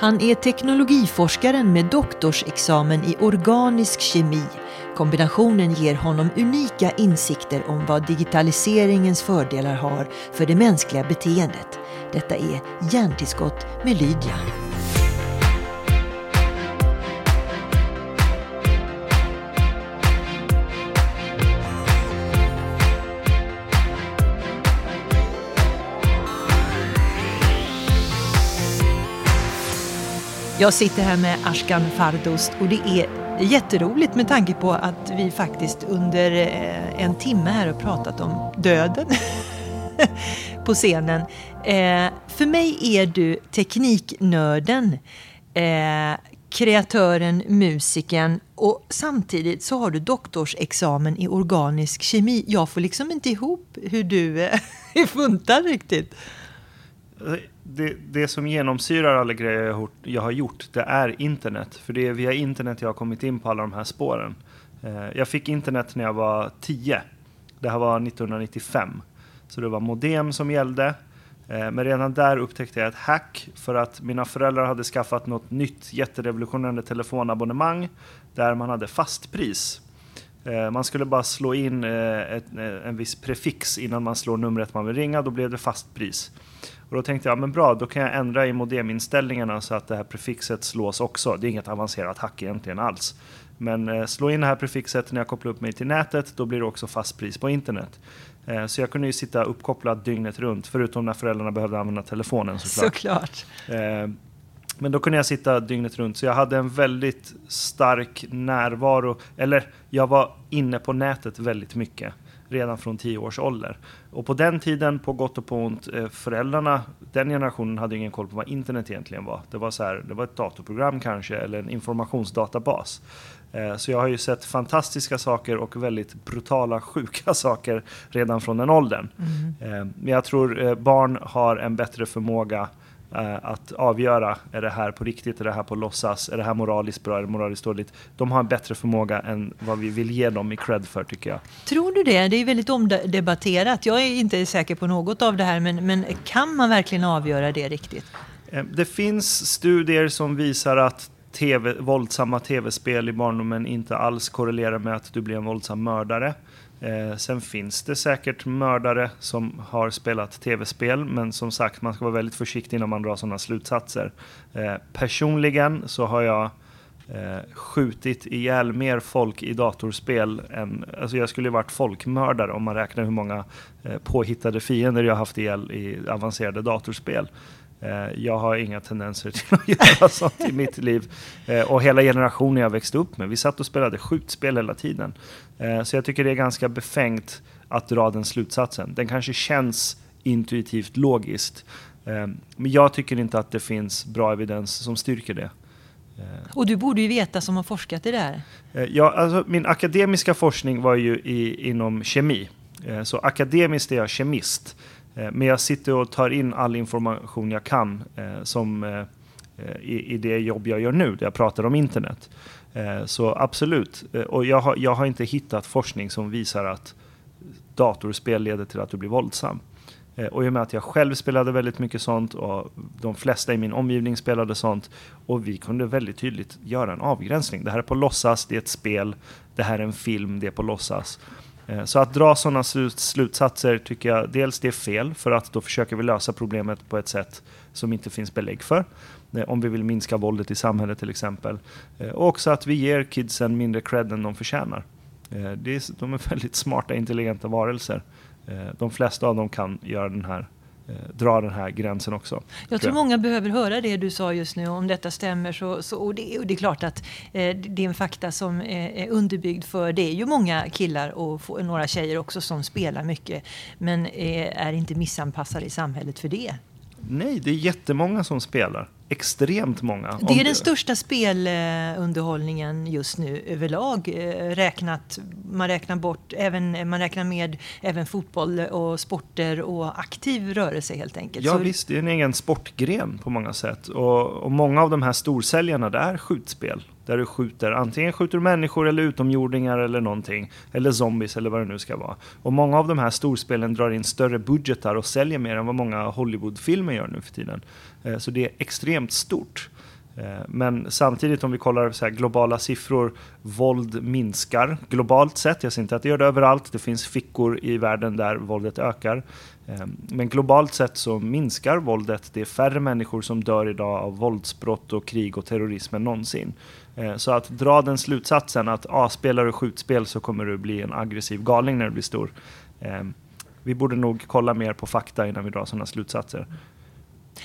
Han är teknologiforskaren med doktorsexamen i organisk kemi. Kombinationen ger honom unika insikter om vad digitaliseringens fördelar har för det mänskliga beteendet. Detta är Hjärntillskott med Lydia. Jag sitter här med Ashkan Fardost och det är jätteroligt med tanke på att vi faktiskt under eh, en timme här har pratat om döden på scenen. Eh, för mig är du tekniknörden, eh, kreatören, musikern och samtidigt så har du doktorsexamen i organisk kemi. Jag får liksom inte ihop hur du är funtad riktigt det, det som genomsyrar alla grejer jag har gjort, det är internet. För det är via internet jag har kommit in på alla de här spåren. Eh, jag fick internet när jag var 10. Det här var 1995. Så det var modem som gällde. Eh, men redan där upptäckte jag ett hack för att mina föräldrar hade skaffat något nytt jätterevolutionerande telefonabonnemang där man hade fastpris. Eh, man skulle bara slå in en viss prefix innan man slår numret man vill ringa, då blev det fastpris. Och då tänkte jag, men bra, då kan jag ändra i modeminställningarna så att det här prefixet slås också. Det är inget avancerat hack egentligen alls. Men eh, slå in det här prefixet när jag kopplar upp mig till nätet, då blir det också fast pris på internet. Eh, så jag kunde ju sitta uppkopplad dygnet runt, förutom när föräldrarna behövde använda telefonen såklart. såklart. Eh, men då kunde jag sitta dygnet runt, så jag hade en väldigt stark närvaro. Eller jag var inne på nätet väldigt mycket redan från tio års ålder. Och på den tiden, på gott och på ont, eh, föräldrarna, den generationen hade ingen koll på vad internet egentligen var. Det var, så här, det var ett datorprogram kanske, eller en informationsdatabas. Eh, så jag har ju sett fantastiska saker och väldigt brutala, sjuka saker redan från den åldern. Mm. Men jag tror barn har en bättre förmåga Eh, att avgöra, är det här på riktigt, är det här på låtsas, är det här moraliskt bra, är det moraliskt dåligt? De har en bättre förmåga än vad vi vill ge dem i cred för tycker jag. Tror du det? Det är väldigt omdebatterat. Jag är inte säker på något av det här, men, men kan man verkligen avgöra det riktigt? Eh, det finns studier som visar att TV, våldsamma tv-spel i barndomen inte alls korrelerar med att du blir en våldsam mördare. Eh, sen finns det säkert mördare som har spelat tv-spel, men som sagt, man ska vara väldigt försiktig innan man drar sådana slutsatser. Eh, personligen så har jag eh, skjutit ihjäl mer folk i datorspel än... Alltså jag skulle ju varit folkmördare om man räknar hur många eh, påhittade fiender jag haft ihjäl i avancerade datorspel. Eh, jag har inga tendenser till att göra sånt i mitt liv. Eh, och hela generationen jag växte upp med, vi satt och spelade skjutspel hela tiden. Eh, så jag tycker det är ganska befängt att dra den slutsatsen. Den kanske känns intuitivt logiskt. Men jag tycker inte att det finns bra evidens som styrker det. Och du borde ju veta som har forskat i det här. Ja, alltså min akademiska forskning var ju i, inom kemi. Så akademiskt är jag kemist. Eh, men jag sitter och tar in all information jag kan eh, som, eh, i, i, det jobb jag gör nu, där jag pratar om internet. Så absolut. Och jag har, jag har inte hittat forskning som visar att datorspel leder till att du blir våldsam. Och i och med att jag själv spelade väldigt mycket sånt och de flesta i min omgivning spelade sånt och vi kunde väldigt tydligt göra en avgränsning. Det här är på låtsas, det är ett spel, det här är en film, det är på låtsas. Eh, så att dra sådana slutsatser tycker jag dels det är fel för att då försöker vi lösa problemet på ett sätt som inte finns belägg för. Eh, om vi vill minska våldet i samhället till exempel. Och också att vi ger kidsen mindre cred än de förtjänar. De är väldigt smarta, intelligenta varelser. De flesta av dem kan göra den här dra den här gränsen också. Jag tror många behöver höra det du sa just nu. Om detta stämmer så, så och, det, och det är klart att eh, det är en fakta som är, är underbyggd för det är ju många killar och några tjejer också som spelar mycket men eh, är inte missanpassade i samhället för det. Nej, det är jättemånga som spelar. Extremt många. Det är den största spelunderhållningen just nu överlag. Eh, räknat, man räknar bort, även, man räknar med även fotboll och sporter och aktiv rörelse helt enkelt. Ja Så... visst, det är en egen sportgren på många sätt. Och, och många av de här storsäljarna, det är skjutspel där du skjuter, antingen skjuter du människor eller utomjordingar eller någonting, eller zombies eller vad det nu ska vara. Och många av de här storspelen drar in större budgetar och säljer mer än vad många Hollywoodfilmer gör nu för tiden. Eh, så det är extremt stort. Eh, men samtidigt om vi kollar så globala siffror, våld minskar globalt sett. Jag säger inte att det gör det överallt, det finns fickor i världen där våldet ökar. Eh, men globalt sett så minskar våldet. Det är färre människor som dör idag av våldsbrott och krig och terrorism än någonsin. Så att dra den slutsatsen att ah, spelar du skjutspel så kommer du bli en aggressiv galning när du blir stor. Vi borde nog kolla mer på fakta innan vi drar sådana slutsatser.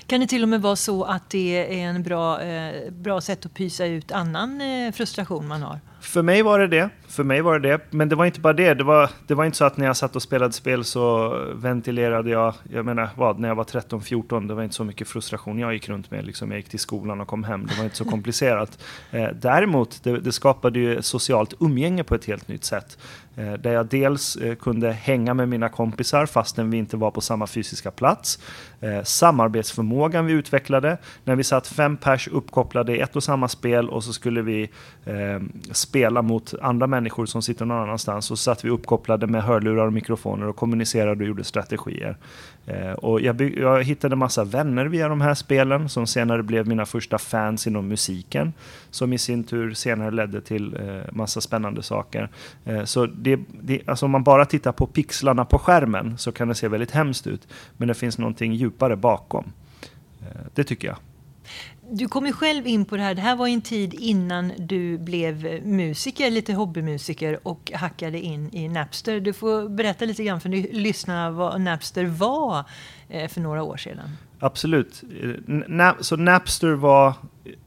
Kan det till och med vara så att det är en bra, eh, bra sätt att pysa ut annan eh, frustration man har? För mig var det det. För mig var det det. Men det var inte bara det. Det var, det var inte så att när jag satt och spelade spel så ventilerade jag. Jag menar, vad, när jag var 13-14, det var inte så mycket frustration jag gick runt med. Liksom, jag gick till skolan och kom hem. Det var inte så komplicerat. Eh, däremot, det, det skapade ju socialt umgänge på ett helt nytt sätt. Eh, där jag dels eh, kunde hänga med mina kompisar fastän vi inte var på samma fysiska plats. Eh, samarbetsförmågan vi utvecklade. När vi satt fem pers uppkopplade i ett och samma spel och så skulle vi spela spela mot andra människor som sitter någon annanstans. Och så satt vi uppkopplade med hörlurar och mikrofoner och kommunicerade och gjorde strategier. Eh, och jag, jag hittade massa vänner via de här spelen som senare blev mina första fans inom musiken. Som i sin tur senare ledde till eh, massa spännande saker. Eh, så det, det, alltså om man bara tittar på pixlarna på skärmen så kan det se väldigt hemskt ut. Men det finns någonting djupare bakom. Eh, det tycker jag du kom ju själv in på det här. Det här var en tid innan du blev musiker, lite hobbymusiker och hackade in i Napster. Du får berätta lite grann för lyssnarna vad Napster var eh, för några år sedan. Absolut. Så Napster var,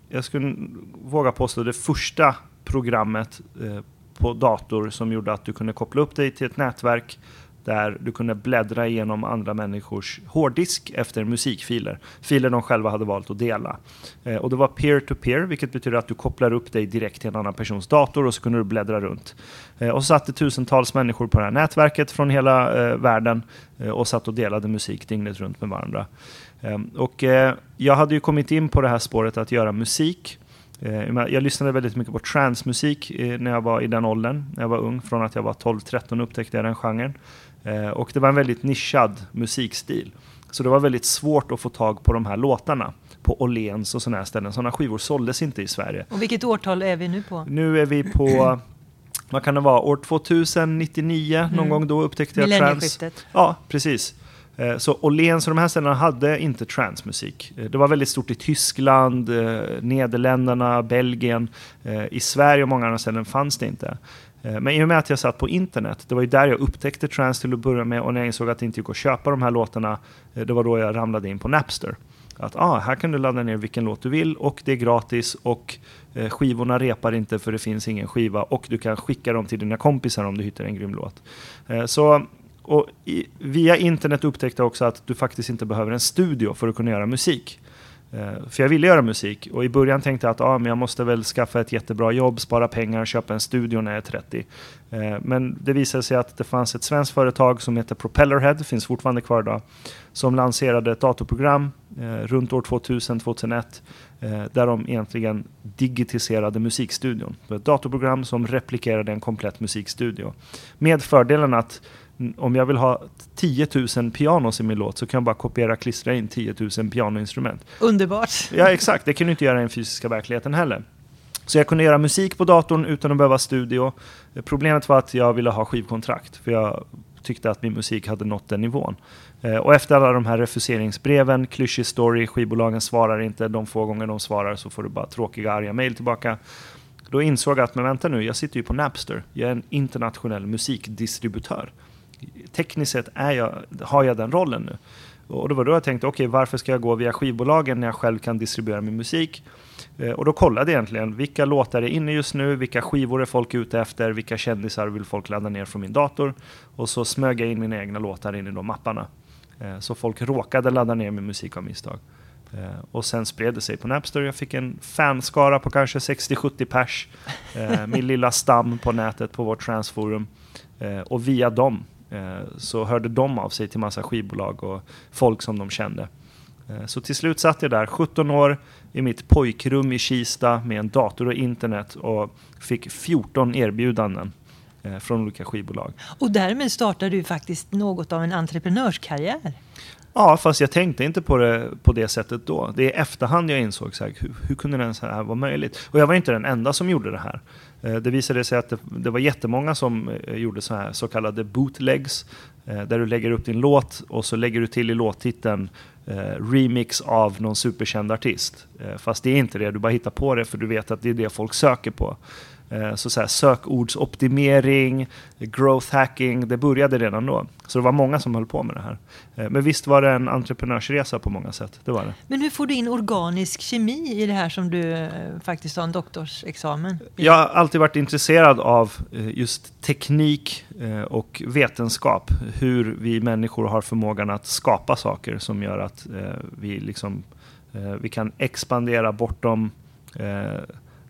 jag skulle våga påstå, det första programmet eh, på dator som gjorde att du kunde koppla upp dig till ett nätverk där du kunde bläddra igenom andra människors hårddisk efter musikfiler. Filer de själva hade valt att dela. Eh, och det var peer-to-peer, -peer, vilket betyder att du kopplar upp dig direkt till en annan persons dator och så kunde du bläddra runt. Eh, och så satt det tusentals människor på det här nätverket från hela eh, världen eh, och satt och delade musik dygnet runt med varandra. Ehm, och eh, jag hade ju kommit in på det här spåret att göra musik. Eh, jag lyssnade väldigt mycket på transmusik när jag var i den åldern, när jag var ung. Från att jag var 12-13 upptäckte jag den genren. Eh, och det var en väldigt nischad musikstil. Så det var väldigt svårt att få tag på de här låtarna på Åhléns och sådana här ställen. Sådana skivor såldes inte i Sverige. Och vilket årtal är vi nu på? Nu är vi på, vad kan det vara, år 2099 mm. någon gång då upptäckte jag trans. Ja, precis. Eh, så Åhléns och de här ställena hade inte transmusik. Eh, det var väldigt stort i Tyskland, Nederländerna, Belgien. I Sverige och många andra ställen fanns det inte. Eh, men i och med att jag satt på internet, det var ju där jag upptäckte Trans till att börja med och när jag insåg att det inte gick att köpa de här låtarna, eh, det var då jag ramlade in på Napster. Att ah, här kan du ladda ner vilken låt du vill och det är gratis och eh, skivorna repar inte för det finns ingen skiva och du kan skicka dem till dina kompisar om du hittar en grym låt. så och via internet upptäckte jag också att du faktiskt inte behöver en studio för att kunna göra musik. Eh, för jag ville göra musik och i början tänkte jag att ah, men jag måste väl skaffa ett jättebra jobb, spara pengar, köpa en studio när jag är 30. Eh, men det visade sig att det fanns ett svenskt företag som heter Propellerhead, finns fortfarande kvar idag, som lanserade ett datorprogram eh, runt år 2000-2001 där de egentligen digitiserade musikstudion. Ett datorprogram som replikerade en komplett musikstudio. Med fördelen att om jag vill ha 10 000 pianos i min låt så kan jag bara kopiera och klistra in 10 000 pianoinstrument. Underbart! Ja, exakt. Det kan du inte göra i den fysiska verkligheten heller. Så jag kunde göra musik på datorn utan att behöva studio. Problemet var att jag ville ha skivkontrakt, för jag tyckte att min musik hade nått den nivån. Eh, och efter alla de här refuseringsbreven, klyschig story, skivbolagen svarar inte, de få gånger de svarar så får du bara tråkiga, arga mejl tillbaka. Då insåg jag att, men vänta nu, jag sitter ju på Napster. Jag är en internationell musikdistributör tekniskt sett är jag, har jag den rollen nu. Och det var då jag tänkte, okej okay, varför ska jag gå via skivbolagen när jag själv kan distribuera min musik? Eh, och då kollade jag egentligen, vilka låtar är inne just nu, vilka skivor är folk ute efter, vilka kändisar vill folk ladda ner från min dator? Och så smög jag in mina egna låtar in i de mapparna. Eh, så folk råkade ladda ner min musik av misstag. Eh, och sen spred det sig på Napster. Jag fick en fanskara på kanske 60-70 pers. min lilla stam på nätet på vårt transforum. och via dem så hörde de av sig till massa skivbolag och folk som de kände. Eh, så till slut satt jag där 17 år i mitt pojkrum i Kista med en dator och internet och fick 14 erbjudanden eh, från olika skivbolag. Och därmed startade du faktiskt något av en entreprenörskarriär. Ja, fast jag tänkte inte på det på det sättet då. Det är i efterhand jag insåg så här, hur, hur kunde det här vara möjligt? Och jag var inte den enda som gjorde det här. Eh, det visade sig att det, det var jättemånga som eh, gjorde så här så kallade bootlegs, eh, där du lägger upp din låt och så lägger du till i låttiteln remix av någon superkänd artist. Fast det är inte det, du bara hittar på det för du vet att det är det folk söker på. Eh, så, så här, sökordsoptimering, growth hacking, det började redan då. Så det var många som höll på med det här. Eh, men visst var det en entreprenörsresa på många sätt. Det var det. Men hur får du in organisk kemi i det här som du eh, faktiskt har en doktorsexamen i? Jag har alltid varit intresserad av just teknik och vetenskap. Hur vi människor har förmågan att skapa saker som gör att vi, liksom, vi kan expandera bortom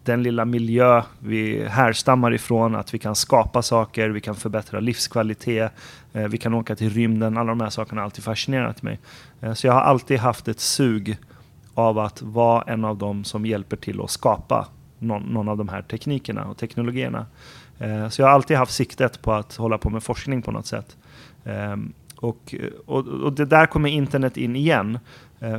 den lilla miljö vi härstammar ifrån, att vi kan skapa saker, vi kan förbättra livskvalitet, eh, vi kan åka till rymden. Alla de här sakerna har alltid fascinerat mig. Eh, så jag har alltid haft ett sug av att vara en av dem som hjälper till att skapa någon, någon av de här teknikerna och teknologierna. Eh, så jag har alltid haft siktet på att hålla på med forskning på något sätt. Ehm, och, och, och det där kommer internet in igen.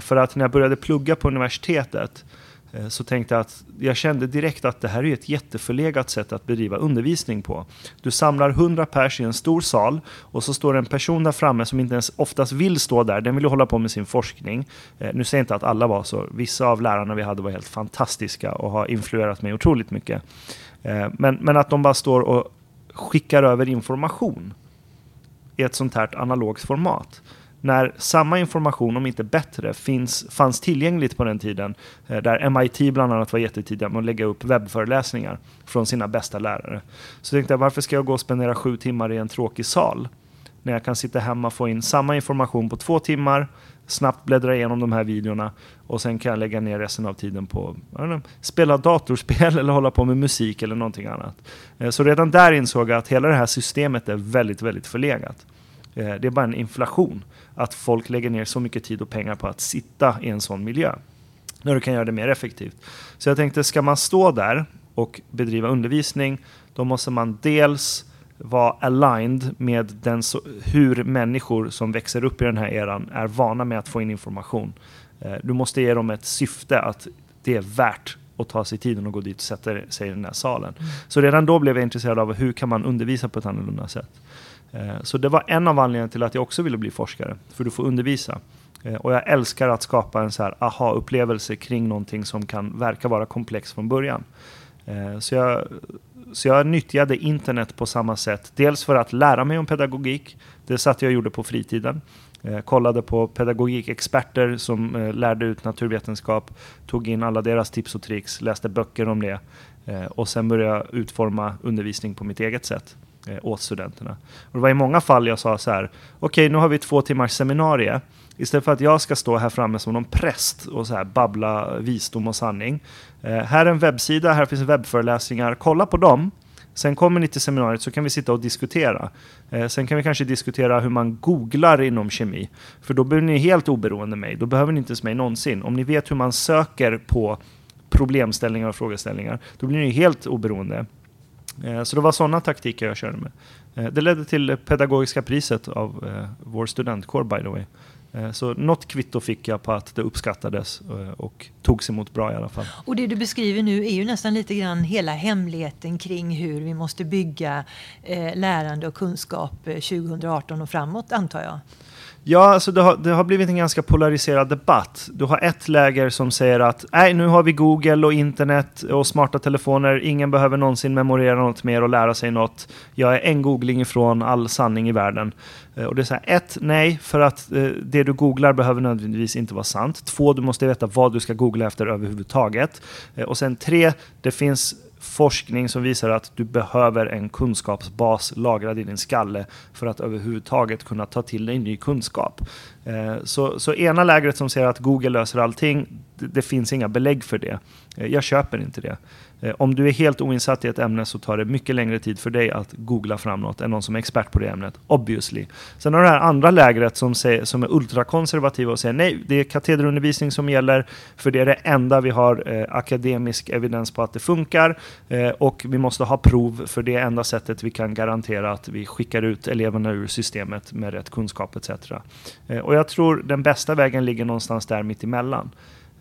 För att när jag började plugga på universitetet Eh, så tänkte jag att jag kände direkt att det här är ett jätteförlegat sätt att bedriva undervisning på. Du samlar 100 pers i en stor sal och så står en person där framme som inte ens oftast vill stå där. Den vill hålla på med sin forskning. Eh, nu säger jag inte att alla var så. Vissa av lärarna vi hade var helt fantastiska och har influerat mig otroligt mycket. Eh, men, men att de bara står och skickar över information i ett sånt här analogt format när samma information, om inte bättre, finns, fanns tillgängligt på den tiden, eh, där MIT bland annat var jättetidiga med att lägga upp webbföreläsningar från sina bästa lärare. Så tänkte jag, varför ska jag gå och spendera sju timmar i en tråkig sal? När jag kan sitta hemma och få in samma information på två timmar, snabbt bläddra igenom de här videorna och sen kan jag lägga ner resten av tiden på att spela datorspel eller hålla på med musik eller någonting annat. Eh, så redan där insåg jag att hela det här systemet är väldigt, väldigt förlegat. Eh, det är bara en inflation att folk lägger ner så mycket tid och pengar på att sitta i en sån miljö. När du kan göra det mer effektivt. Så jag tänkte, ska man stå där och bedriva undervisning, då måste man dels vara aligned med den, hur människor som växer upp i den här eran är vana med att få in information. Eh, du måste ge dem ett syfte att det är värt att ta sig tiden och gå dit och sätta sig i den här salen. Mm. Så redan då blev jag intresserad av hur kan man undervisa på ett annorlunda sätt. Eh, så det var en av anledningarna till att jag också ville bli forskare, för du får undervisa. Eh, och jag älskar att skapa en så här aha-upplevelse kring någonting som kan verka vara komplext från början. Eh, så jag, så jag nyttjade internet på samma sätt. Dels för att lära mig om pedagogik. Det satt jag och gjorde på fritiden. kollade på pedagogikexperter som lärde ut naturvetenskap. Tog in alla deras tips och tricks, läste böcker om det. och sen började jag utforma undervisning på mitt eget sätt Eh, åt studenterna. Och det var i många fall jag sa så här, okej okay, nu har vi två timmars seminarium. Istället för att jag ska stå här framme som någon präst och så här babbla visdom och sanning. Eh, här är en webbsida, här finns webbföreläsningar. Kolla på dem. Sen kommer ni till seminariet så kan vi sitta och diskutera. Eh, sen kan vi kanske diskutera hur man googlar inom kemi. För då blir ni helt oberoende mig. Då behöver ni inte ens mig någonsin. Om ni vet hur man söker på problemställningar och frågeställningar, då blir ni helt oberoende. Eh, så det var sådana taktiker jag körde med. Eh, det ledde till pedagogiska priset av eh, vår studentkår by the way. Så något kvitto fick jag på att det uppskattades och togs emot bra i alla fall. Och det du beskriver nu är ju nästan lite grann hela hemligheten kring hur vi måste bygga lärande och kunskap 2018 och framåt antar jag. Ja, alltså det har, det har blivit en ganska polariserad debatt. Du har ett läger som säger att nej, nu har vi Google och internet och smarta telefoner. Ingen behöver någonsin memorera något mer och lära sig något. Jag är en googling ifrån all sanning i världen. Eh, och det är så här, ett, nej, för att eh, det du googlar behöver nödvändigtvis inte vara sant. Två, du måste veta vad du ska googla efter överhuvudtaget. Eh, och sen tre, det finns forskning som visar att du behöver en kunskapsbas lagrad i din skalle för att överhuvudtaget kunna ta till dig ny kunskap. Eh, så, så ena lägret som säger att Google löser allting, det, det finns inga belägg för det. Eh, jag köper inte det. Eh, om du är helt oinsatt i ett ämne så tar det mycket längre tid för dig att googla fram något än någon som är expert på det ämnet. Obviously. Sen har du det här andra lägret som, säger, som är ultrakonservativa och säger nej, det är katederundervisning som gäller för det är det enda vi har eh, akademisk evidens på att det funkar eh, och vi måste ha prov för det är enda sättet vi kan garantera att vi skickar ut eleverna ur systemet med rätt kunskap etc. Eh, och jag tror den bästa vägen ligger någonstans där mitt emellan.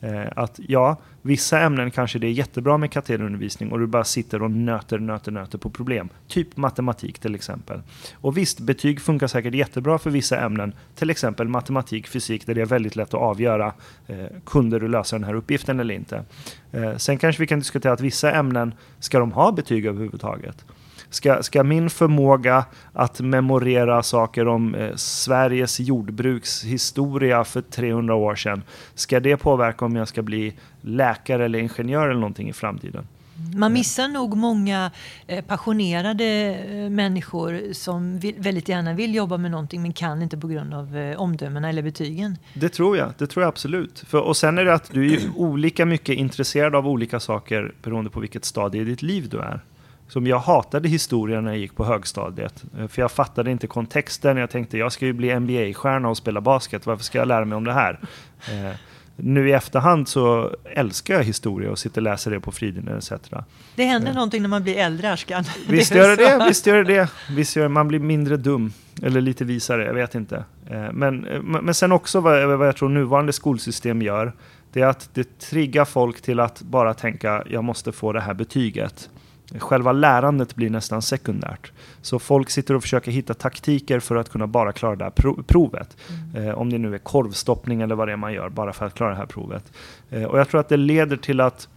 Eh, att ja, vissa ämnen kanske det är jättebra med katederundervisning och du bara sitter och nöter, nöter, nöter på problem. Typ matematik till exempel. Och visst, betyg funkar säkert jättebra för vissa ämnen. Till exempel matematik, fysik, där det är väldigt lätt att avgöra eh, kunde du lösa den här uppgiften eller inte. Eh, sen kanske vi kan diskutera att vissa ämnen, ska de ha betyg överhuvudtaget? Ska, ska min förmåga att memorera saker om eh, Sveriges jordbrukshistoria för 300 år sedan, ska det påverka om jag ska bli läkare eller ingenjör eller någonting i framtiden? Man missar nog många eh, passionerade eh, människor som vill, väldigt gärna vill jobba med någonting men kan inte på grund av eh, omdömena eller betygen. Det tror jag, det tror jag absolut. För, och sen är det att du är olika mycket intresserad av olika saker beroende på vilket stadie i ditt liv du är som jag hatade historia när jag gick på högstadiet. Eh, för jag fattade inte kontexten. Jag tänkte jag ska ju bli NBA-stjärna och spela basket. Varför ska jag lära mig om det här? Eh, nu i efterhand så älskar jag historia och sitter och läser det på fritiden etc. Det händer eh. någonting när man blir äldre, Ashkan. Visst gör det det. Visst gör det. Visst gör det. Man blir mindre dum. Eller lite visare, jag vet inte. Eh, men, men sen också vad, vad jag tror nuvarande skolsystem gör. Det är att det triggar folk till att bara tänka jag måste få det här betyget. Själva lärandet blir nästan sekundärt. Så folk sitter och försöker hitta taktiker för att kunna bara klara det här provet. Mm. Eh, om det nu är korvstoppning eller vad det är man gör, bara för att klara det här provet. Eh, och jag tror att det leder till att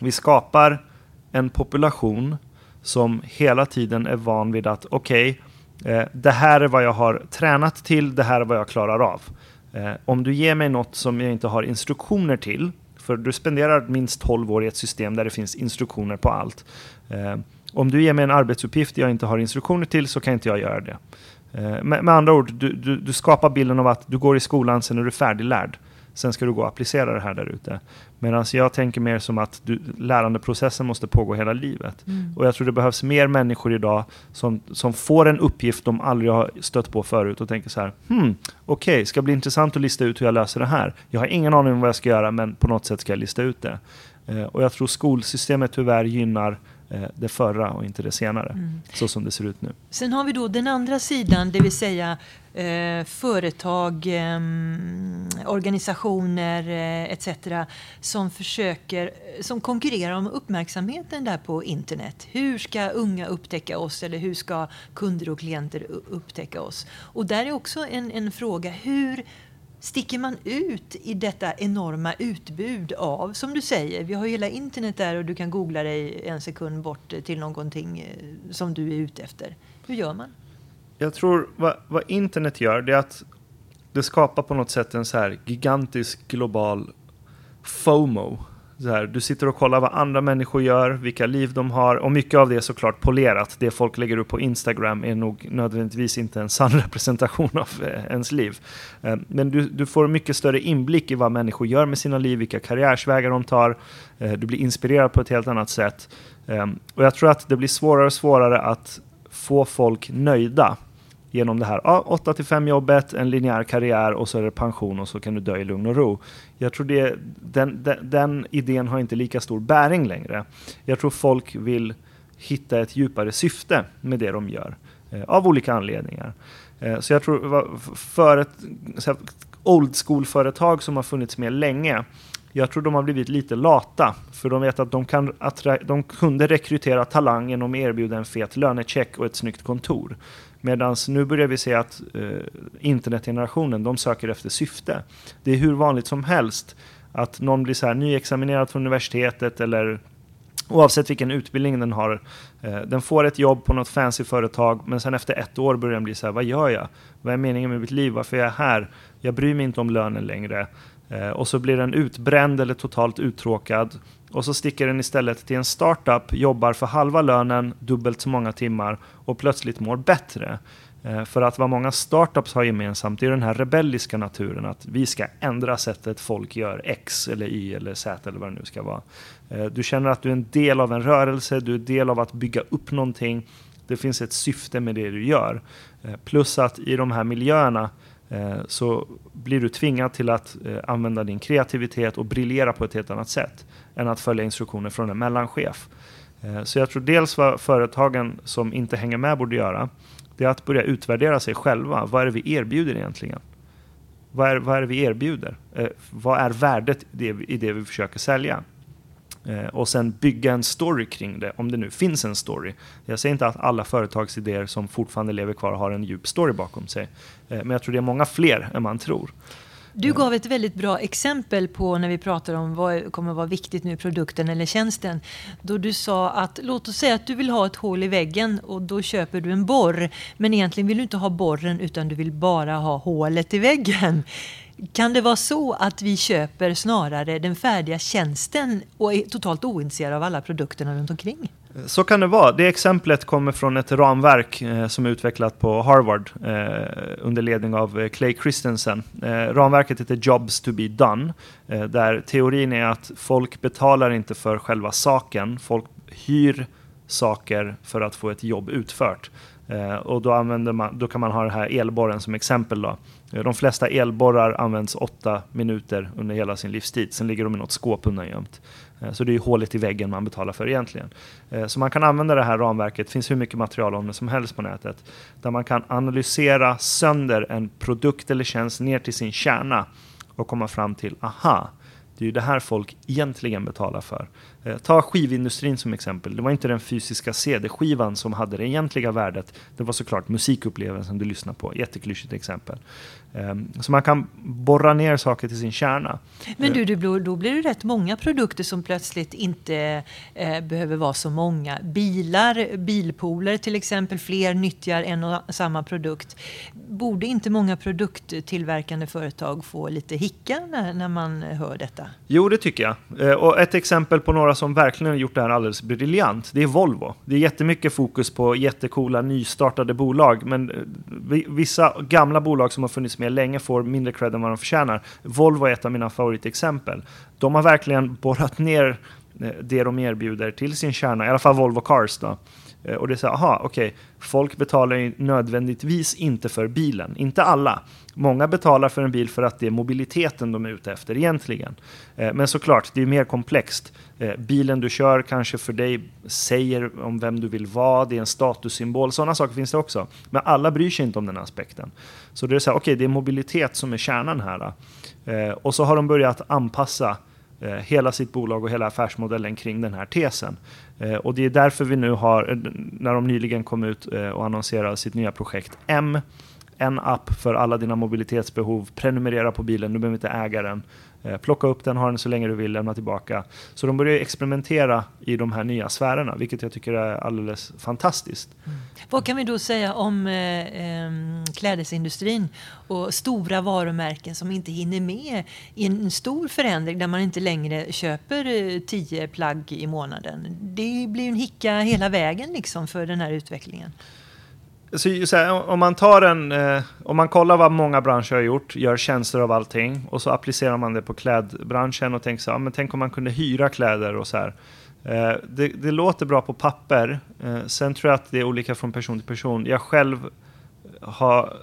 vi skapar en population som hela tiden är van vid att okej, okay, eh, det här är vad jag har tränat till, det här är vad jag klarar av. Eh, om du ger mig något som jag inte har instruktioner till, för du spenderar minst 12 år i ett system där det finns instruktioner på allt. Eh, om du ger mig en arbetsuppgift jag inte har instruktioner till så kan inte jag göra det. Eh, med, med, andra ord, du, du, du, skapar bilden av att du går i skolan, sen är du färdiglärd. Sen ska du gå och applicera det här där ute. Medan jag tänker mer som att du, lärandeprocessen måste pågå hela livet. Mm. Och jag tror det behövs mer människor idag som, som får en uppgift de aldrig har stött på förut och tänker så här, hmm, okej, okay, ska bli intressant att lista ut hur jag löser det här. Jag har ingen aning om vad jag ska göra, men på något sätt ska jag lista ut det. Eh, och jag tror skolsystemet tyvärr gynnar det förra och inte det senare, mm. så som det ser ut nu. Sen har vi då den andra sidan, det vill säga eh, företag, eh, organisationer eh, etc. som försöker, som konkurrerar om uppmärksamheten där på internet. Hur ska unga upptäcka oss eller hur ska kunder och klienter upptäcka oss? Och där är också en, en fråga, hur sticker man ut i detta enorma utbud av, som du säger, vi har ju hela internet där och du kan googla dig en sekund bort till någonting eh, som du är ute efter. Hur gör man? Jag tror vad, vad internet gör, det är att det skapar på något sätt en så här gigantisk global FOMO så här, du sitter och kollar vad andra människor gör, vilka liv de har och mycket av det är såklart polerat. Det folk lägger upp på Instagram är nog nödvändigtvis inte en sann representation av eh, ens liv. Eh, men du, du, får mycket större inblick i vad människor gör med sina liv, vilka karriärsvägar de tar. Eh, du blir inspirerad på ett helt annat sätt. Och jag tror att det blir svårare och svårare att få folk nöjda genom det här. Ja, 8 till 5 jobbet, en linjär karriär och så är det pension och så kan du dö i lugn och ro. Jag tror det, den, den, den idén har inte lika stor bäring längre. Jag tror folk vill hitta ett djupare syfte med det de gör. Eh, av olika anledningar. Eh, så jag tror för ett old school-företag som har funnits med länge jag tror de har blivit lite lata, för de vet att de, kan de kunde rekrytera talang genom att erbjuda en fet lönecheck och ett snyggt kontor. Medan nu börjar vi se att eh, internetgenerationen, de söker efter syfte. Det är hur vanligt som helst att någon blir så här nyexaminerad från universitetet eller oavsett vilken utbildning den har. Eh, den får ett jobb på något fancy företag men sen efter ett år börjar den bli så här, vad gör jag? Vad är meningen med mitt liv? Varför är jag här? Jag bryr mig inte om lönen längre. Eh, och så blir den utbränd eller totalt uttråkad. Och så sticker den istället till en startup, jobbar för halva lönen, dubbelt så många timmar och plötsligt mår bättre. Eh, för att vad många startups har gemensamt är den här rebelliska naturen att vi ska ändra sättet folk gör X eller Y eller Z eller vad det nu ska vara. Eh, du känner att du är en del av en rörelse, du är en del av att bygga upp någonting. Det finns ett syfte med det du gör. Plus att i de här miljöerna Eh, så blir du tvingad till att eh, använda din kreativitet och briljera på ett helt annat sätt än att följa instruktioner från en mellanchef. Eh, så jag tror dels vad företagen som inte hänger med borde göra det är att börja utvärdera sig själva. Vad är det vi erbjuder egentligen? Vad är, vad är det vi erbjuder? Vad är värdet i det, i det vi försöker sälja? Eh, och sen bygga en story kring det, om det nu finns en story. Jag säger inte att alla företagsidéer som fortfarande lever kvar har en djup story bakom sig. Eh, men jag tror det är många fler än man tror. Du gav ett väldigt bra exempel på när vi pratar om vad kommer vara viktigt nu, produkten eller tjänsten. Då du sa att låt oss säga att du vill ha ett hål i väggen och då köper du en borr. Men egentligen vill du inte ha borren utan du vill bara ha hålet i väggen. Kan det vara så att vi köper snarare den färdiga tjänsten och är totalt ointresserade av alla produkterna runt omkring? Så kan det vara. Det exemplet kommer från ett ramverk eh, som är utvecklat på Harvard eh, under ledning av eh, Clay Christensen. Eh, ramverket heter Jobs to be done, eh, där teorin är att folk betalar inte för själva saken, folk hyr saker för att få ett jobb utfört. Eh, och då, använder man, då kan man ha den här elborren som exempel. Då. Eh, de flesta elborrar används åtta minuter under hela sin livstid, sen ligger de i något skåp undangömt. Eh, så det är hålet i väggen man betalar för egentligen. Eh, så man kan använda det här ramverket, det finns hur mycket material om det som helst på nätet, där man kan analysera sönder en produkt eller tjänst ner till sin kärna och komma fram till, aha, det är ju det här folk egentligen betalar för. Eh, ta skivindustrin som exempel. Det var inte den fysiska CD-skivan som hade det egentliga värdet. Det var såklart musikupplevelsen du lyssnar på. Jätteklyschigt exempel. Ehm, så man kan borra ner saker till sin kärna. Men du, du då blir det rätt många produkter som plötsligt inte eh, behöver vara så många. Bilar, bilpooler till exempel, fler nyttjar en och samma produkt. Borde inte många produkttillverkande företag få lite hicka när, när man hör detta? Jo, det tycker jag. Eh, och ett exempel på några som verkligen har gjort det här alldeles briljant, det är Volvo. Det är jättemycket fokus på jättekola nystartade bolag, men eh, vissa gamla bolag som har funnits med länge får mindre cred än vad de förtjänar. Volvo är ett av mina favoritexempel. De har verkligen borrat ner eh, det de erbjuder till sin kärna, i alla fall Volvo Cars. Då. Eh, och det är så aha, okej, okay, folk betalar ju nödvändigtvis inte för bilen. Inte alla. Många betalar för en bil för att det är mobiliteten de är ute efter egentligen. Eh, men såklart, det är mer komplext. Eh, bilen du kör kanske för dig säger om vem du vill vara, det är en statussymbol. Sådana saker finns det också. Men alla bryr sig inte om den aspekten. Så det är så här, okej, okay, det är mobilitet som är kärnan här. Och så har de börjat anpassa Eh, hela sitt bolag och hela affärsmodellen kring den här tesen. Eh, och det är därför vi nu har, eh, när de nyligen kom ut och annonserade sitt nya projekt M, en app för alla dina mobilitetsbehov, prenumerera på bilen, du behöver inte äga den. Eh, plocka upp den, ha den så länge du vill, lämna tillbaka. Så de börjar experimentera i de här nya sfärerna, vilket jag tycker är alldeles fantastiskt. Mm. Vad kan vi då säga om eh, eh, klädesindustrin och stora varumärken som inte hinner med i en stor förändring där man inte längre köper eh, tio plagg i månaden? Det blir en hicka hela vägen liksom för den här utvecklingen. Så, så här, om man tar en, eh, om man kollar vad många branscher har gjort, gör tjänster av allting och så applicerar man det på klädbranschen och tänker så här, men tänk om man kunde hyra kläder och så här. Eh, det, det, låter bra på papper, eh, sen tror jag att det är olika från person till person. Jag själv har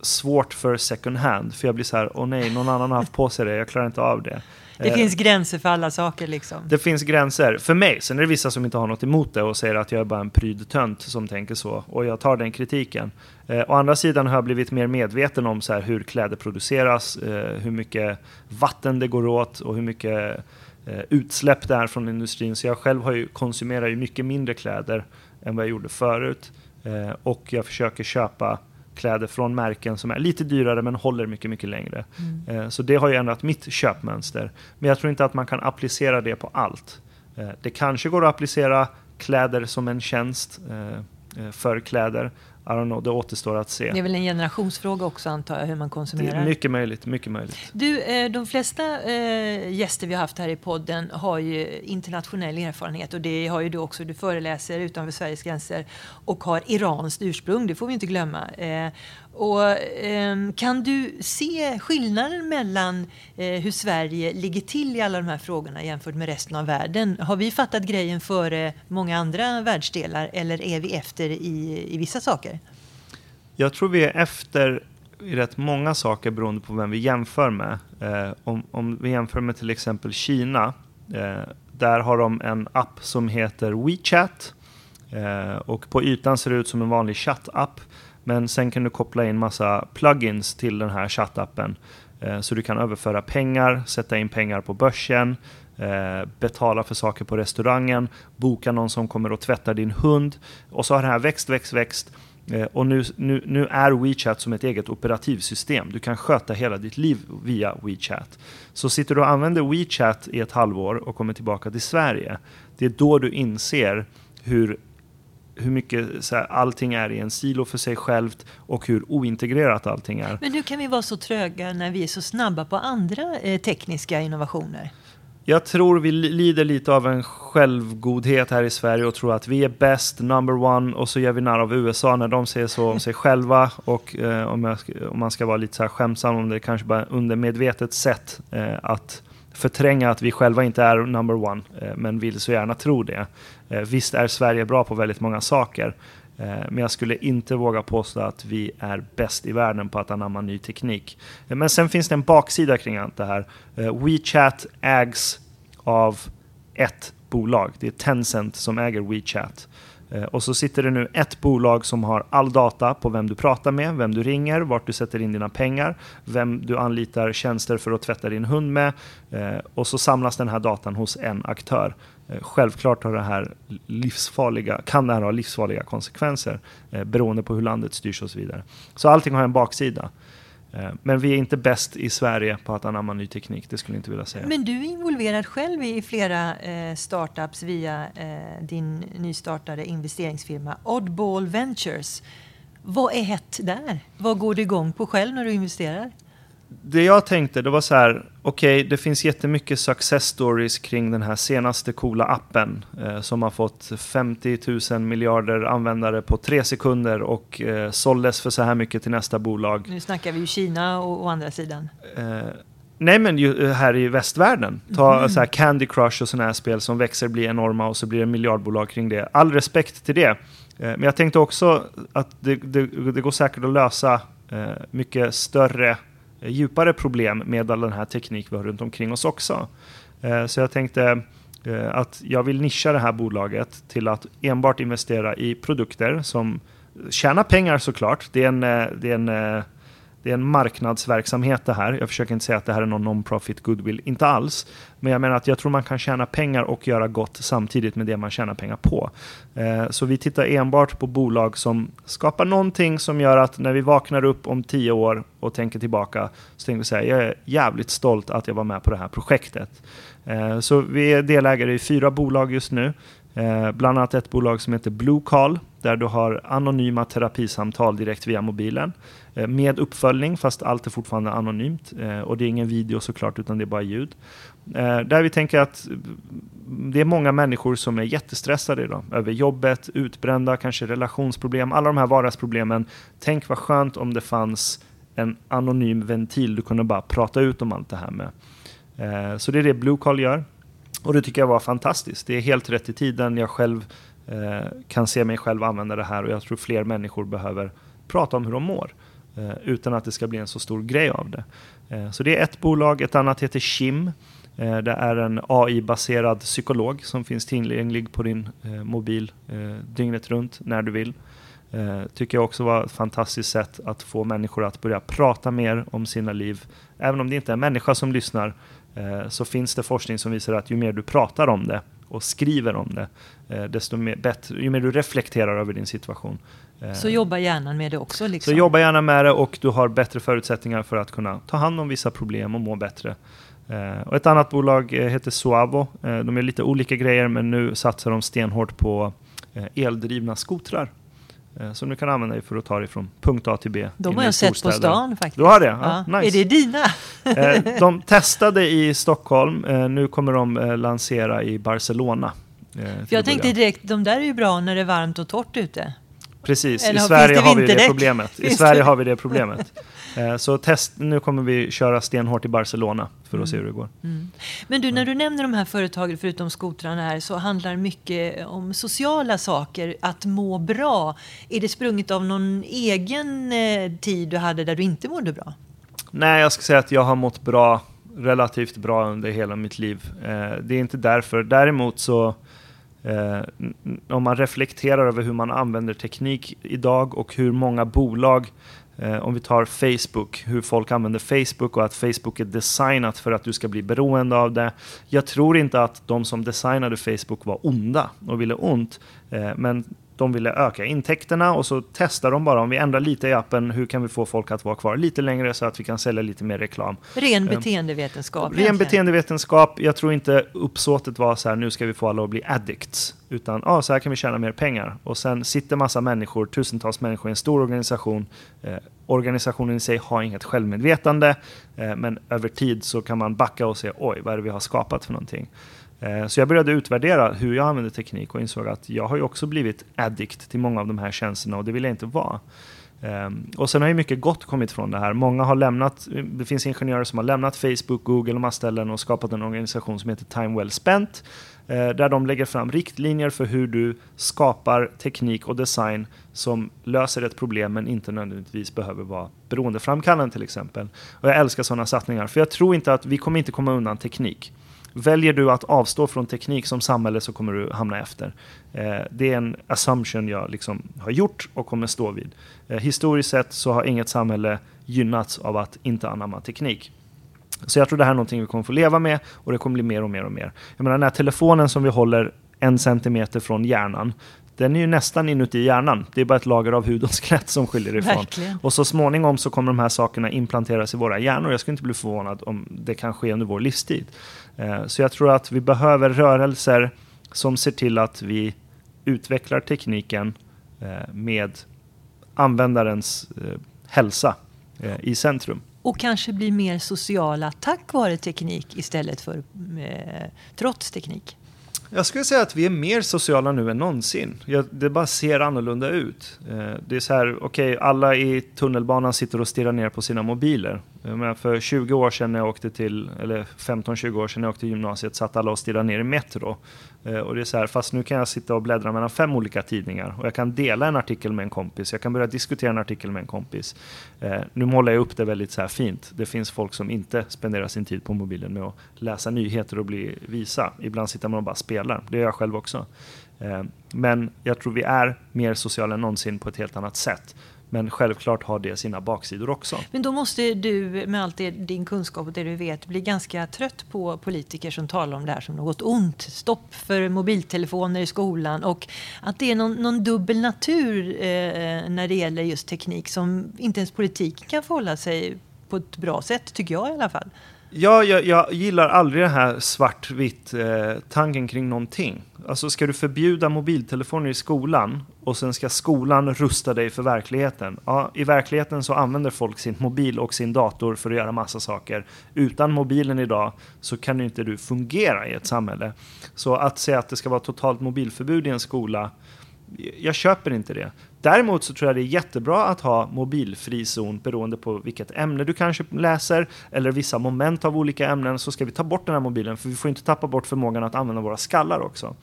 svårt för second hand, för jag blir så här, åh nej, någon annan har haft på sig det, jag klarar inte av det. Det finns gränser för alla saker liksom. Det finns gränser för mig. Sen är det vissa som inte har något emot det och säger att jag är bara en pryd tönt som tänker så. Och jag tar den kritiken. Eh, å andra sidan har jag blivit mer medveten om så här, hur kläder produceras, eh, hur mycket vatten det går åt och hur mycket eh, utsläpp det är från industrin. Så jag själv har ju, konsumerar ju mycket mindre kläder än vad jag gjorde förut. Eh, och jag försöker köpa kläder från märken som är lite dyrare men håller mycket, mycket längre. Mm. Eh, så det har ju ändrat mitt köpmönster. Men jag tror inte att man kan applicera det på allt. Eh, det kanske går att applicera kläder som en tjänst eh, för kläder. I don't know, det återstår att se. Det är väl en generationsfråga också antar jag, hur man konsumerar. mycket möjligt, mycket möjligt. Du, eh, de flesta eh, gäster vi har haft här i podden har ju internationell erfarenhet och det har ju du också. Du föreläser utanför Sveriges gränser och har iranskt ursprung, det får vi inte glömma. Eh, och, eh, kan du se skillnaden mellan hur Sverige ligger till i alla de här frågorna jämfört med resten av världen? Har vi fattat grejen före många andra världsdelar eller är vi efter i, i vissa saker? Jag tror vi är efter i rätt många saker beroende på vem vi jämför med. Eh, om, om, vi jämför med till exempel Kina, eh, där har de en app som heter WeChat eh, och på ytan ser det ut som en vanlig chattapp. Men sen kan du koppla in massa plugins till den här chattappen. Eh, så du kan överföra pengar, sätta in pengar på börsen, eh, betala för saker på restaurangen, boka någon som kommer och tvättar din hund. Och så har det här växt, växt, växt. Eh, och nu, nu, nu är WeChat som ett eget operativsystem. Du kan sköta hela ditt liv via WeChat. Så sitter du och använder WeChat i ett halvår och kommer tillbaka till Sverige, det är då du inser hur hur mycket så här, allting är i en silo för sig självt och hur ointegrerat allting är. Men hur kan vi vara så tröga när vi är så snabba på andra eh, tekniska innovationer? Jag tror vi lider lite av en självgodhet här i Sverige och tror att vi är bäst, number one, och så gör vi narr av USA när de säger så om sig själva. Och eh, om, jag, om, man ska vara lite så här skämtsam om det, kanske bara undermedvetet sätt eh, att förtränga att vi själva inte är number one, eh, men vill så gärna tro det. Eh, visst är Sverige bra på väldigt många saker, Eh, men jag skulle inte våga påstå att vi är bäst i världen på att anamma ny teknik. Eh, men sen finns det en baksida kring allt det här. Eh, WeChat ägs av ett bolag. Det är Tencent som äger WeChat. Och så sitter det nu ett bolag som har all data på vem du pratar med, vem du ringer, vart du sätter in dina pengar, vem du anlitar tjänster för att tvätta din hund med. Och så samlas den här datan hos en aktör. Eh, självklart har det här livsfarliga, kan det här ha livsfarliga konsekvenser eh, beroende på hur landet styrs och så vidare. Så allting har en baksida. Eh, men vi är inte bäst i Sverige på att anamma ny teknik, det skulle jag inte vilja säga. Men du är involverad själv i flera eh, startups via eh, din nystartade investeringsfirma Oddball Ventures. Vad är hett där? Vad går du igång på själv när du investerar? Det jag tänkte, det var så här, okej, okay, det finns jättemycket success stories kring den här senaste coola appen eh, som har fått 50 000 miljarder användare på tre sekunder och eh, såldes för så här mycket till nästa bolag. Nu snackar vi ju Kina och, och andra sidan. Eh, nej, men ju, eh, här i västvärlden. Ta mm. så här Candy Crush och sådana här spel som växer, blir enorma och så blir det miljardbolag kring det. All respekt till det. Eh, men jag tänkte också att det, det, det går säkert att lösa eh, mycket större Eh, djupare problem med all den här teknik vi har runt omkring oss också. Eh, så jag tänkte eh, att jag vill nischa det här bolaget till att enbart investera i produkter som tjänar pengar såklart. Det är en, det är en det är en marknadsverksamhet det här. Jag försöker inte säga att det här är någon non-profit goodwill, inte alls. Men jag menar att jag tror man kan tjäna pengar och göra gott samtidigt med det man tjänar pengar på. Eh, så vi tittar enbart på bolag som skapar någonting som gör att när vi vaknar upp om tio år och tänker tillbaka så tänker vi säga jag är jävligt stolt att jag var med på det här projektet. Eh, så vi är delägare i fyra bolag just nu. Eh, bland annat ett bolag som heter Blue Call där du har anonyma terapisamtal direkt via mobilen. Eh, med uppföljning, fast allt är fortfarande anonymt. Eh, och det är ingen video såklart, utan det är bara ljud. Eh, där vi tänker att mm, det är många människor som är jättestressade idag. Över jobbet, utbrända, kanske relationsproblem, alla de här vardagsproblemen. Tänk vad skönt om det fanns en anonym ventil du kunde bara prata ut om allt det här med. Så det är det Blue Call gör. Och det tycker jag var fantastiskt. Det är helt rätt i tiden. Jag själv Eh, kan se mig själv använda det här och jag tror fler människor behöver prata om hur de mår. Eh, utan att det ska bli en så stor grej av det. Eh, så det är ett bolag, ett annat heter Kim. Eh, det är en AI-baserad psykolog som finns tillgänglig på din eh, mobil eh, dygnet runt när du vill. Tycker jag också var ett fantastiskt sätt att få människor att börja prata mer om sina liv. Även om det inte är en människa som lyssnar så finns det forskning som visar att ju mer du pratar om det och skriver om det, desto mer, bättre, ju mer du reflekterar över din situation, Eh, så jobba hjärnan med det också? Liksom. Så jobba gärna med det och du har bättre förutsättningar för att kunna ta hand om vissa problem och må bättre. Eh, och ett annat bolag eh, heter Suavo. de är lite olika grejer men nu satsar de stenhårt på eldrivna skotrar. Eh, som du kan använda dig för att ta dig från punkt A till B. De har jag sett på stan faktiskt. Du har det? Ja, Ja. nice. Är det dina? Eh, de testade i Stockholm, eh, nu kommer de lansera i Barcelona. jag tänkte direkt, de där är ju bra när det är varmt och torrt ute. Precis, Eller i Sverige har vi det problemet. I Sverige det- har vi det problemet. Så test, nu kommer vi köra stenhårt i Barcelona för att se hur det går. Men du, när du nämner de här företagen, förutom skotrarna här, så handlar det mycket om sociala saker, att må bra. Är det sprunget av någon egen eh, tid du hade där du inte mådde bra? Nej, jag ska säga att jag har mått bra, relativt bra under hela mitt liv. Eh, Det är inte därför. Däremot så, eh, om man reflekterar över hur man använder teknik idag och hur många bolag, eh, om vi tar Facebook, hur folk använder Facebook och att Facebook är designat för att du ska bli beroende av det. Jag tror inte att de som designade Facebook var onda och ville ont, eh, men de ville öka intäkterna och så testar de bara om vi ändrar lite i appen, hur kan vi få folk att vara kvar lite längre så att vi kan sälja lite mer reklam. Ren Eh, beteendevetenskap. Ren egentligen. beteendevetenskap, jag tror inte uppsåtet var så här, nu ska vi få alla att bli addicts. Utan, ja, så här kan vi tjäna mer pengar. Och sen sitter massa människor, tusentals människor i en stor organisation. Eh, organisationen i sig har inget självmedvetande, eh, men över tid så kan man backa och se, oj, vad är det vi har skapat för någonting? Eh, så jag började utvärdera hur jag använder teknik och insåg att jag har ju också blivit addict till många av de här tjänsterna och det vill jag inte vara. Ehm, och sen har ju mycket gott kommit från det här. Många har lämnat, det finns ingenjörer som har lämnat Facebook, Google och massa ställen och skapat en organisation som heter Time Well Spent. Eh, där de lägger fram riktlinjer för hur du skapar teknik och design som löser ett problem men inte nödvändigtvis behöver vara beroendeframkallande till exempel. Och jag älskar sådana satsningar för jag tror inte att vi kommer inte komma undan teknik. Väljer du att avstå från teknik som samhälle så kommer du hamna efter. Eh, det är en assumption jag liksom har gjort och kommer stå vid. Eh, historiskt sett så har inget samhälle gynnats av att inte anamma teknik. Så jag tror det här är någonting vi kommer få leva med och det kommer bli mer och mer och mer. Jag menar den här telefonen som vi håller en centimeter från hjärnan, den är ju nästan inuti hjärnan. Det är bara ett lager av hud och skelett som skiljer ifrån. Verkligen. Och så småningom så kommer de här sakerna implanteras i våra hjärnor. Jag skulle inte bli förvånad om det kan ske under vår livstid. Eh, Så jag tror att vi behöver rörelser som ser till att vi utvecklar tekniken eh, med användarens eh, hälsa i centrum. Och kanske bli mer sociala tack vare teknik istället för trots teknik. Jag skulle säga att vi är mer sociala nu än någonsin. Jag, det bara ser annorlunda ut. Eh, det är så här, okej, alla i tunnelbanan sitter och stirrar ner på sina mobiler. Menar, för 20 år sedan när jag åkte till, eller 15-20 år sedan när jag åkte till gymnasiet satt alla och stirrade ner i Metro. Eh, och det är så här, fast nu kan jag sitta och bläddra mellan fem olika tidningar och jag kan dela en artikel med en kompis. Jag kan börja diskutera en artikel med en kompis. Eh, nu målar jag upp det väldigt så här fint. Det finns folk som inte spenderar sin tid på mobilen med att läsa nyheter och bli visa. Ibland sitter man och bara spelar. Det gör jag själv också. Eh, men jag tror vi är mer sociala än någonsin på ett helt annat sätt. Men självklart har det sina baksidor också. Men då måste du med allt det, din kunskap och det du vet bli ganska trött på politiker som talar om det här som något ont. Stopp för mobiltelefoner i skolan och att det är någon, någon dubbel natur eh, när det gäller just teknik som inte ens politiken kan förhålla sig på ett bra sätt, tycker jag i alla fall. Ja, jag, jag gillar aldrig den här svartvitt eh, tanken kring någonting. Alltså ska du förbjuda mobiltelefoner i skolan och sen ska skolan rusta dig för verkligheten. Ja, i verkligheten så använder folk sin mobil och sin dator för att göra massa saker. Utan mobilen idag så kan inte du fungera i ett samhälle. Så att säga att det ska vara totalt mobilförbud i en skola, jag köper inte det. Däremot så tror jag det är jättebra att ha mobilfri zon beroende på vilket ämne du kanske läser eller vissa moment av olika ämnen så ska vi ta bort den här mobilen för vi får inte tappa bort förmågan att använda våra skallar också.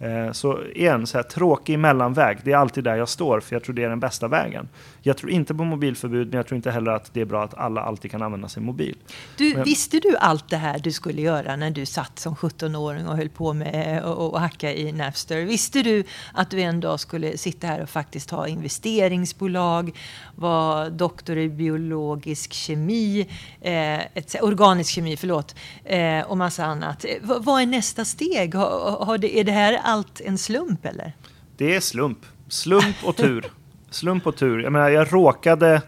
Eh, Så igen, så här, tråkig mellanväg, det är alltid där jag står för jag tror det är den bästa vägen. Jag tror inte på mobilförbud men jag tror inte heller att det är bra att alla alltid kan använda sin mobil. Du, Men- Visste du allt det här du skulle göra när du satt som 17-åring och höll på med och, och, hacka i Napster? Visste du att du en dag skulle sitta här och faktiskt ha investeringsbolag, vara doktor i biologisk kemi, eh, ett, organisk kemi, förlåt, eh, och massa annat. Eh, vad, vad är nästa steg? Har, har det, är det här allt en slump eller? Det är slump. Slump och tur. Slump och tur. Jag menar, jag råkade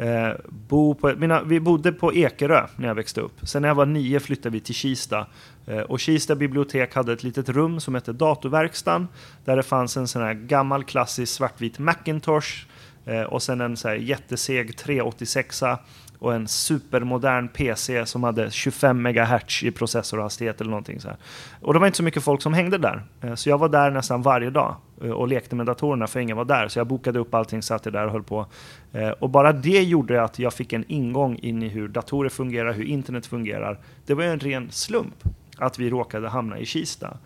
Eh, bo på, mina, vi bodde på Ekerö när jag växte upp. Sen när jag var nio flyttade vi till Kista. Eh, och Kista bibliotek hade ett litet rum som hette Datorverkstan. Där det fanns en sån här gammal klassisk svartvit Macintosh. Eh, och sen en så här jätteseg 386 och en supermodern PC som hade 25 MHz i processorhastighet eller någonting så här. Och det var inte så mycket folk som hängde där. Eh, så jag var där nästan varje dag eh, och lekte med datorerna för ingen var där. Så jag bokade upp allting, satt där och höll på. Eh, och bara det gjorde att jag fick en ingång in i hur datorer fungerar, hur internet fungerar. Det var en ren slump att vi råkade hamna i Kista.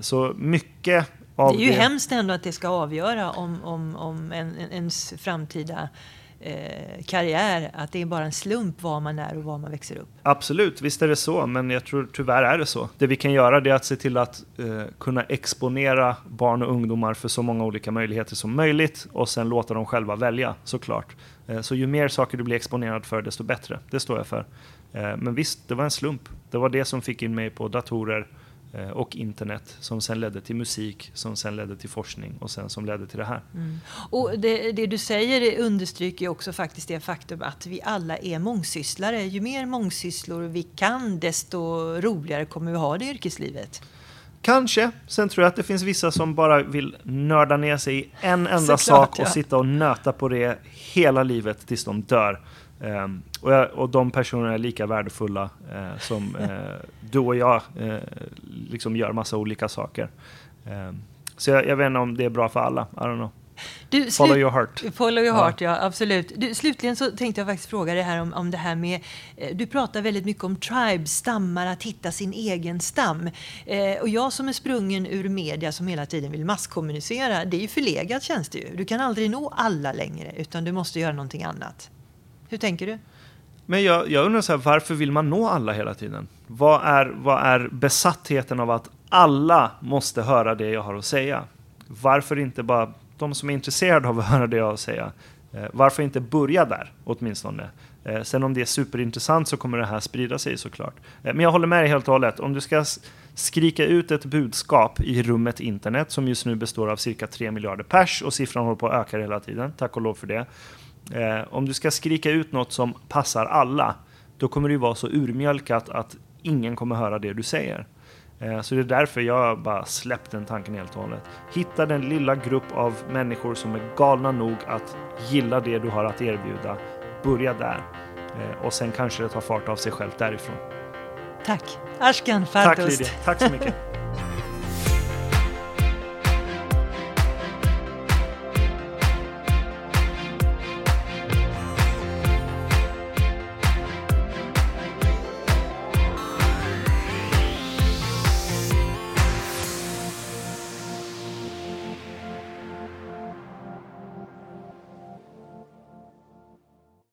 Så mycket av det är ju det... hemskt ändå att det ska avgöra om, om, om en, ens framtida eh, karriär, att det är bara en slump var man är och var man växer upp. Absolut, visst är det så, men jag tror tyvärr är det så. Det vi kan göra är att se till att eh, kunna exponera barn och ungdomar för så många olika möjligheter som möjligt och sen låta dem själva välja såklart. Eh, så ju mer saker du blir exponerad för, desto bättre. Det står jag för. Eh, men visst, det var en slump. Det var det som fick in mig på datorer Eh, och internet som sen ledde till musik, som sen ledde till forskning och sen som ledde till det här. Mm. Och det, det, du säger understryker också faktiskt det faktum att vi alla är mångsysslare. Ju mer mångsysslor vi kan, desto roligare kommer vi ha det i yrkeslivet. Kanske. Sen tror jag att det finns vissa som bara vill nörda ner sig i en enda Såklart, sak och ja. sitta och nöta på det hela livet tills de dör. Um, och, jag, och, de personerna är lika värdefulla uh, som uh, du och jag uh, liksom gör massa olika saker. Um, så jag, jag, vet inte om det är bra för alla. I don't know. Du, follow your heart. Follow your heart, ja, ja absolut. Du, slutligen så tänkte jag faktiskt fråga dig här om, om det här med... Du pratar väldigt mycket om tribes, stammar, att hitta sin egen stam. Eh, och jag som är sprungen ur media som hela tiden vill masskommunicera, det är ju förlegat känns det ju. Du kan aldrig nå alla längre, utan du måste göra någonting annat. Hur tänker du? Men jag, jag undrar så här, varför vill man nå alla hela tiden? Vad är, vad är besattheten av att alla måste höra det jag har att säga? Varför inte bara de som är intresserade av att höra det jag har att säga? Eh, varför inte börja där åtminstone? Eh, sen om det är superintressant så kommer det här sprida sig såklart. Eh, men jag håller med dig helt och hållet. Om du ska skrika ut ett budskap i rummet internet som just nu består av cirka 3 miljarder pers och siffran håller på att öka hela tiden, tack och lov för det Eh, om du ska skrika ut något som passar alla, då kommer det vara så urmjölkat att ingen kommer höra det du säger. Eh, så det är därför jag bara släppt den tanken helt och hållet. Hitta den lilla grupp av människor som är galna nog att gilla det du har att erbjuda. Börja där. Eh, och sen kanske det tar fart av sig själv därifrån. Tack. Ashkan Fardost. Tack Lydia. Tack så mycket.